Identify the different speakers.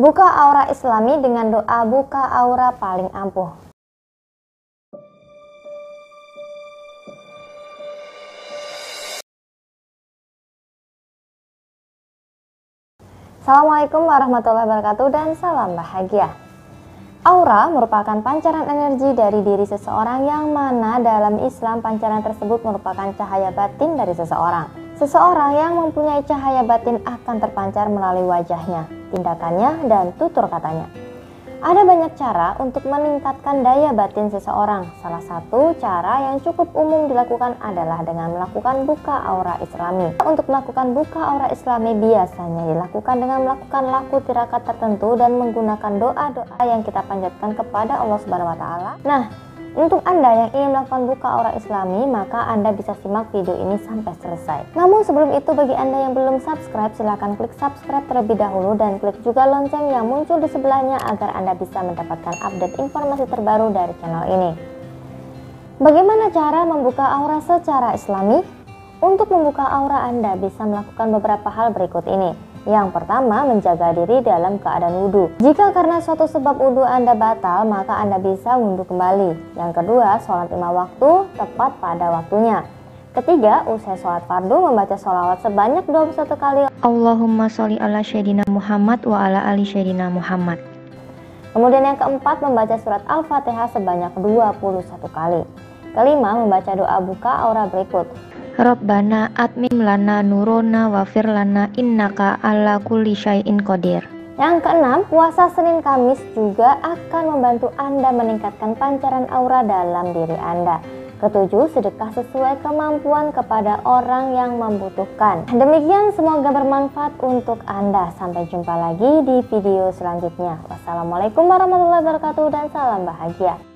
Speaker 1: Buka aura islami dengan doa buka aura paling ampuh. Assalamualaikum warahmatullahi wabarakatuh dan salam bahagia. Aura merupakan pancaran energi dari diri seseorang yang mana dalam Islam pancaran tersebut merupakan cahaya batin dari seseorang. Seseorang yang mempunyai cahaya batin akan terpancar melalui wajahnya, tindakannya, dan tutur katanya. Ada banyak cara untuk meningkatkan daya batin seseorang. Salah satu cara yang cukup umum dilakukan adalah dengan melakukan buka aura islami. Untuk melakukan buka aura islami biasanya dilakukan dengan melakukan laku tirakat tertentu dan menggunakan doa-doa yang kita panjatkan kepada Allah Subhanahu wa taala. Nah, untuk Anda yang ingin melakukan buka aura islami, maka Anda bisa simak video ini sampai selesai. Namun sebelum itu bagi Anda yang belum subscribe, silahkan klik subscribe terlebih dahulu dan klik juga lonceng yang muncul di sebelahnya agar Anda bisa mendapatkan update informasi terbaru dari channel ini. Bagaimana cara membuka aura secara islami? Untuk membuka aura Anda bisa melakukan beberapa hal berikut ini. Yang pertama, menjaga diri dalam keadaan wudhu. Jika karena suatu sebab wudhu Anda batal, maka Anda bisa wudhu kembali. Yang kedua, sholat lima waktu tepat pada waktunya. Ketiga, usai sholat fardu membaca sholawat sebanyak 21 kali.
Speaker 2: Allahumma sholli ala syedina Muhammad wa ala ali syedina Muhammad.
Speaker 1: Kemudian yang keempat, membaca surat Al-Fatihah sebanyak 21 kali. Kelima, membaca doa buka aura berikut.
Speaker 2: Rabbana atmim lana nurona wafir lana innaka ala kulli syai'in qadir.
Speaker 1: Yang keenam, puasa Senin Kamis juga akan membantu Anda meningkatkan pancaran aura dalam diri Anda. Ketujuh, sedekah sesuai kemampuan kepada orang yang membutuhkan. Demikian semoga bermanfaat untuk Anda. Sampai jumpa lagi di video selanjutnya. Wassalamualaikum warahmatullahi wabarakatuh dan salam bahagia.